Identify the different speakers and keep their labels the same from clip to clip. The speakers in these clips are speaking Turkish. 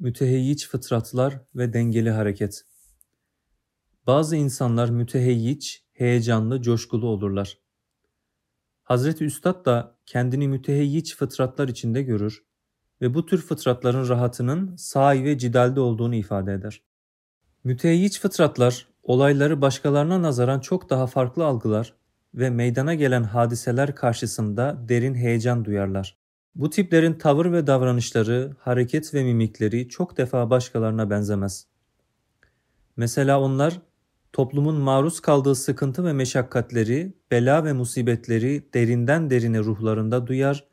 Speaker 1: Müteheyyiç fıtratlar ve dengeli hareket. Bazı insanlar müteheyyiç, heyecanlı, coşkulu olurlar. Hazreti Üstad da kendini müteheyyiç fıtratlar içinde görür ve bu tür fıtratların rahatının sahi ve cidalde olduğunu ifade eder. Mütehyiç fıtratlar olayları başkalarına nazaran çok daha farklı algılar ve meydana gelen hadiseler karşısında derin heyecan duyarlar. Bu tiplerin tavır ve davranışları, hareket ve mimikleri çok defa başkalarına benzemez. Mesela onlar toplumun maruz kaldığı sıkıntı ve meşakkatleri, bela ve musibetleri derinden derine ruhlarında duyar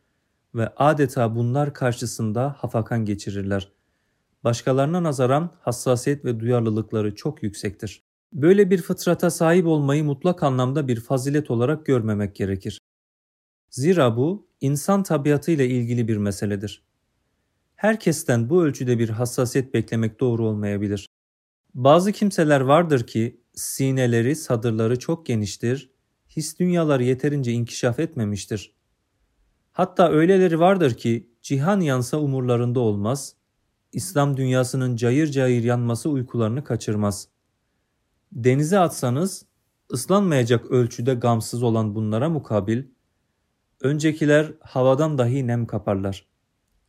Speaker 1: ve adeta bunlar karşısında hafakan geçirirler. Başkalarına nazaran hassasiyet ve duyarlılıkları çok yüksektir. Böyle bir fıtrata sahip olmayı mutlak anlamda bir fazilet olarak görmemek gerekir. Zira bu insan tabiatıyla ilgili bir meseledir. Herkesten bu ölçüde bir hassasiyet beklemek doğru olmayabilir. Bazı kimseler vardır ki sineleri, sadırları çok geniştir, his dünyaları yeterince inkişaf etmemiştir. Hatta öyleleri vardır ki cihan yansa umurlarında olmaz, İslam dünyasının cayır cayır yanması uykularını kaçırmaz. Denize atsanız ıslanmayacak ölçüde gamsız olan bunlara mukabil, öncekiler havadan dahi nem kaparlar.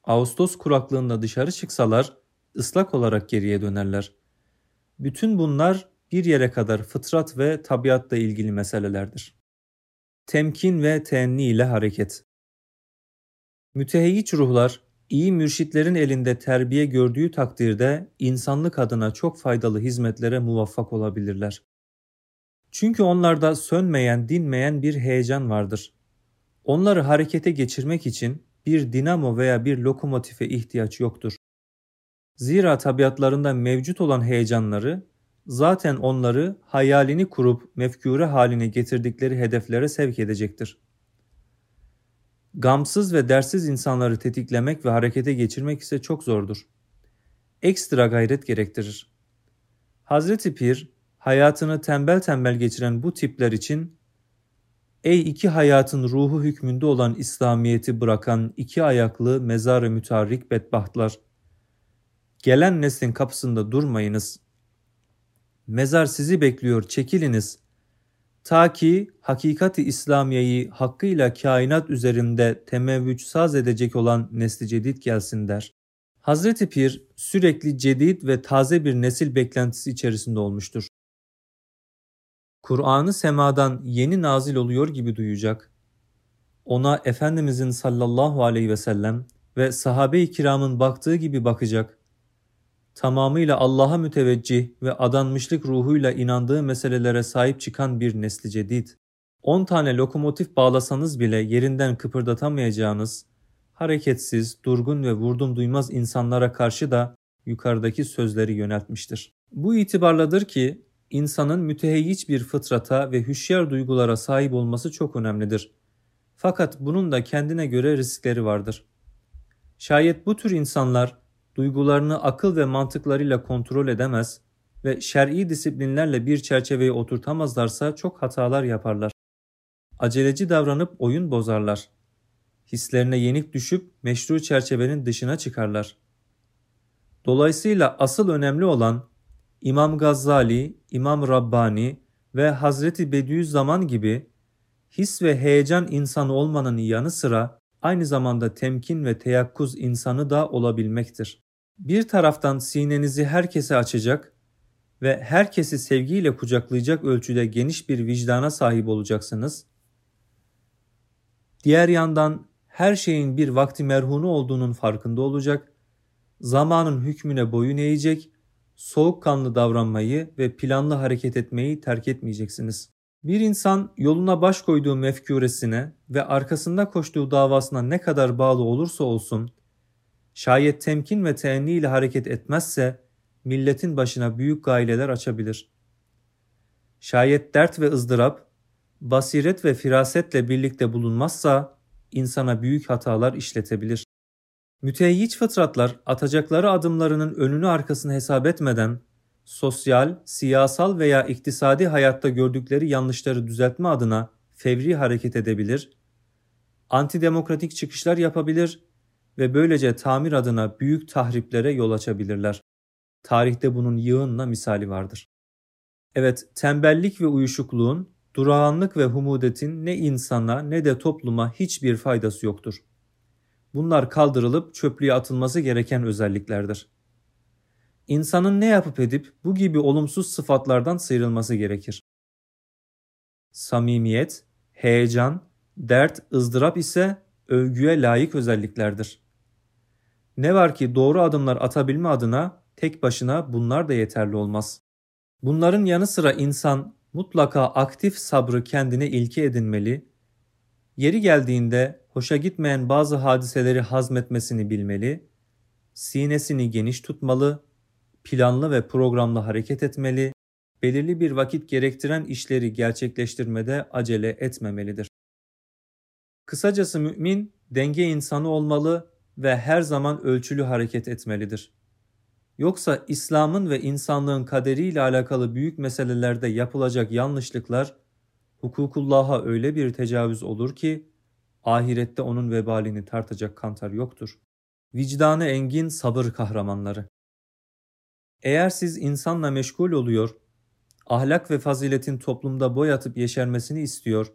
Speaker 1: Ağustos kuraklığında dışarı çıksalar ıslak olarak geriye dönerler. Bütün bunlar bir yere kadar fıtrat ve tabiatla ilgili meselelerdir. Temkin ve teenni ile hareket Mütehiyyiç ruhlar, iyi mürşitlerin elinde terbiye gördüğü takdirde insanlık adına çok faydalı hizmetlere muvaffak olabilirler. Çünkü onlarda sönmeyen, dinmeyen bir heyecan vardır. Onları harekete geçirmek için bir dinamo veya bir lokomotife ihtiyaç yoktur. Zira tabiatlarında mevcut olan heyecanları zaten onları hayalini kurup mefkure haline getirdikleri hedeflere sevk edecektir. Gamsız ve dersiz insanları tetiklemek ve harekete geçirmek ise çok zordur. Ekstra gayret gerektirir. Hazreti Pir, hayatını tembel tembel geçiren bu tipler için Ey iki hayatın ruhu hükmünde olan İslamiyeti bırakan iki ayaklı mezarı mütarrik bedbahtlar. Gelen neslin kapısında durmayınız. Mezar sizi bekliyor, çekiliniz. Ta ki hakikati İslamiye'yi hakkıyla kainat üzerinde temevvüç saz edecek olan nesli cedid gelsin der. Hazreti Pir sürekli cedid ve taze bir nesil beklentisi içerisinde olmuştur. Kur'an'ı semadan yeni nazil oluyor gibi duyacak. Ona Efendimizin sallallahu aleyhi ve sellem ve sahabe-i kiramın baktığı gibi bakacak tamamıyla Allah'a müteveccih ve adanmışlık ruhuyla inandığı meselelere sahip çıkan bir nesli cedid. 10 tane lokomotif bağlasanız bile yerinden kıpırdatamayacağınız, hareketsiz, durgun ve vurdum duymaz insanlara karşı da yukarıdaki sözleri yöneltmiştir. Bu itibarladır ki insanın müteheyyiç bir fıtrata ve hüşyar duygulara sahip olması çok önemlidir. Fakat bunun da kendine göre riskleri vardır. Şayet bu tür insanlar duygularını akıl ve mantıklarıyla kontrol edemez ve şer'i disiplinlerle bir çerçeveye oturtamazlarsa çok hatalar yaparlar. Aceleci davranıp oyun bozarlar. Hislerine yenik düşüp meşru çerçevenin dışına çıkarlar. Dolayısıyla asıl önemli olan İmam Gazali, İmam Rabbani ve Hazreti Bediüzzaman gibi his ve heyecan insanı olmanın yanı sıra aynı zamanda temkin ve teyakkuz insanı da olabilmektir. Bir taraftan sinenizi herkese açacak ve herkesi sevgiyle kucaklayacak ölçüde geniş bir vicdana sahip olacaksınız. Diğer yandan her şeyin bir vakti merhunu olduğunun farkında olacak, zamanın hükmüne boyun eğecek, soğukkanlı davranmayı ve planlı hareket etmeyi terk etmeyeceksiniz. Bir insan yoluna baş koyduğu mefkuresine ve arkasında koştuğu davasına ne kadar bağlı olursa olsun Şayet temkin ve teenni ile hareket etmezse milletin başına büyük gaileler açabilir. Şayet dert ve ızdırap, basiret ve firasetle birlikte bulunmazsa insana büyük hatalar işletebilir. Müteyyiç fıtratlar atacakları adımlarının önünü arkasını hesap etmeden sosyal, siyasal veya iktisadi hayatta gördükleri yanlışları düzeltme adına fevri hareket edebilir, antidemokratik çıkışlar yapabilir ve böylece tamir adına büyük tahriplere yol açabilirler. Tarihte bunun yığınla misali vardır. Evet, tembellik ve uyuşukluğun, durağanlık ve humudetin ne insana ne de topluma hiçbir faydası yoktur. Bunlar kaldırılıp çöplüğe atılması gereken özelliklerdir. İnsanın ne yapıp edip bu gibi olumsuz sıfatlardan sıyrılması gerekir. Samimiyet, heyecan, dert, ızdırap ise övgüye layık özelliklerdir. Ne var ki doğru adımlar atabilme adına tek başına bunlar da yeterli olmaz. Bunların yanı sıra insan mutlaka aktif sabrı kendine ilke edinmeli, yeri geldiğinde hoşa gitmeyen bazı hadiseleri hazmetmesini bilmeli, sinesini geniş tutmalı, planlı ve programlı hareket etmeli, belirli bir vakit gerektiren işleri gerçekleştirmede acele etmemelidir. Kısacası mümin denge insanı olmalı ve her zaman ölçülü hareket etmelidir. Yoksa İslam'ın ve insanlığın kaderiyle alakalı büyük meselelerde yapılacak yanlışlıklar hukukullah'a öyle bir tecavüz olur ki ahirette onun vebalini tartacak kantar yoktur. Vicdanı engin sabır kahramanları. Eğer siz insanla meşgul oluyor, ahlak ve faziletin toplumda boy atıp yeşermesini istiyor,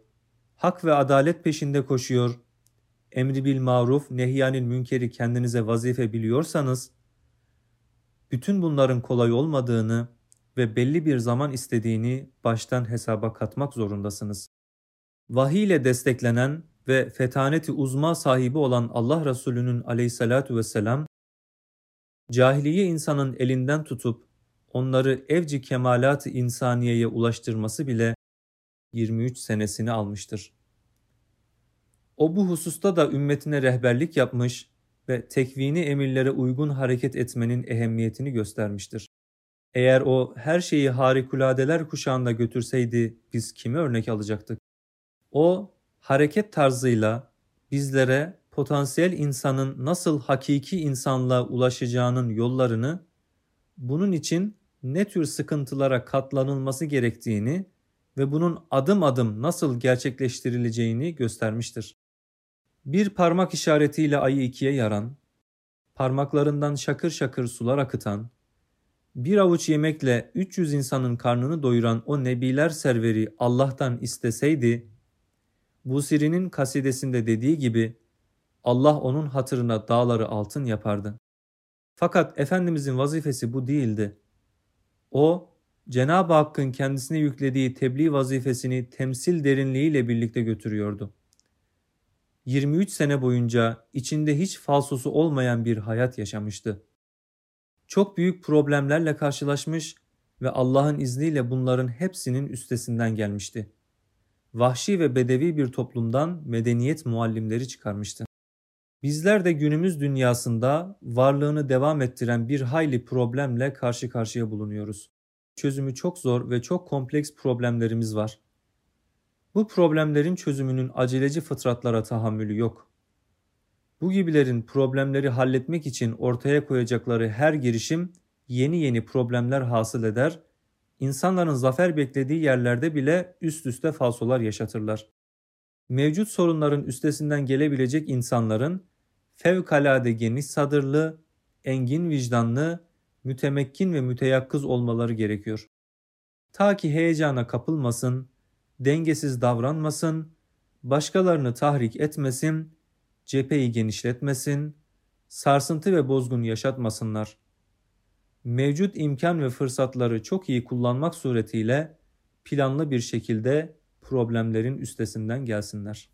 Speaker 1: hak ve adalet peşinde koşuyor, emri bil maruf, nehyanil münkeri kendinize vazife biliyorsanız, bütün bunların kolay olmadığını ve belli bir zaman istediğini baştan hesaba katmak zorundasınız. Vahiy ile desteklenen ve fetaneti uzma sahibi olan Allah Resulü'nün aleyhissalatu vesselam, cahiliye insanın elinden tutup onları evci kemalat-ı insaniyeye ulaştırması bile 23 senesini almıştır. O bu hususta da ümmetine rehberlik yapmış ve tekvini emirlere uygun hareket etmenin ehemmiyetini göstermiştir. Eğer o her şeyi harikuladeler kuşağında götürseydi biz kimi örnek alacaktık? O hareket tarzıyla bizlere potansiyel insanın nasıl hakiki insanlığa ulaşacağının yollarını, bunun için ne tür sıkıntılara katlanılması gerektiğini ve bunun adım adım nasıl gerçekleştirileceğini göstermiştir. Bir parmak işaretiyle ayı ikiye yaran, parmaklarından şakır şakır sular akıtan, bir avuç yemekle 300 insanın karnını doyuran o nebiler serveri Allah'tan isteseydi, Busiri'nin kasidesinde dediği gibi Allah onun hatırına dağları altın yapardı. Fakat Efendimizin vazifesi bu değildi. O, Cenab-ı Hakk'ın kendisine yüklediği tebliğ vazifesini temsil derinliğiyle birlikte götürüyordu. 23 sene boyunca içinde hiç falsosu olmayan bir hayat yaşamıştı. Çok büyük problemlerle karşılaşmış ve Allah'ın izniyle bunların hepsinin üstesinden gelmişti. Vahşi ve bedevi bir toplumdan medeniyet muallimleri çıkarmıştı. Bizler de günümüz dünyasında varlığını devam ettiren bir hayli problemle karşı karşıya bulunuyoruz. Çözümü çok zor ve çok kompleks problemlerimiz var. Bu problemlerin çözümünün aceleci fıtratlara tahammülü yok. Bu gibilerin problemleri halletmek için ortaya koyacakları her girişim yeni yeni problemler hasıl eder, insanların zafer beklediği yerlerde bile üst üste falsolar yaşatırlar. Mevcut sorunların üstesinden gelebilecek insanların fevkalade geniş sadırlı, engin vicdanlı, mütemekkin ve müteyakkız olmaları gerekiyor. Ta ki heyecana kapılmasın, dengesiz davranmasın, başkalarını tahrik etmesin, cepheyi genişletmesin, sarsıntı ve bozgun yaşatmasınlar. Mevcut imkan ve fırsatları çok iyi kullanmak suretiyle planlı bir şekilde problemlerin üstesinden gelsinler.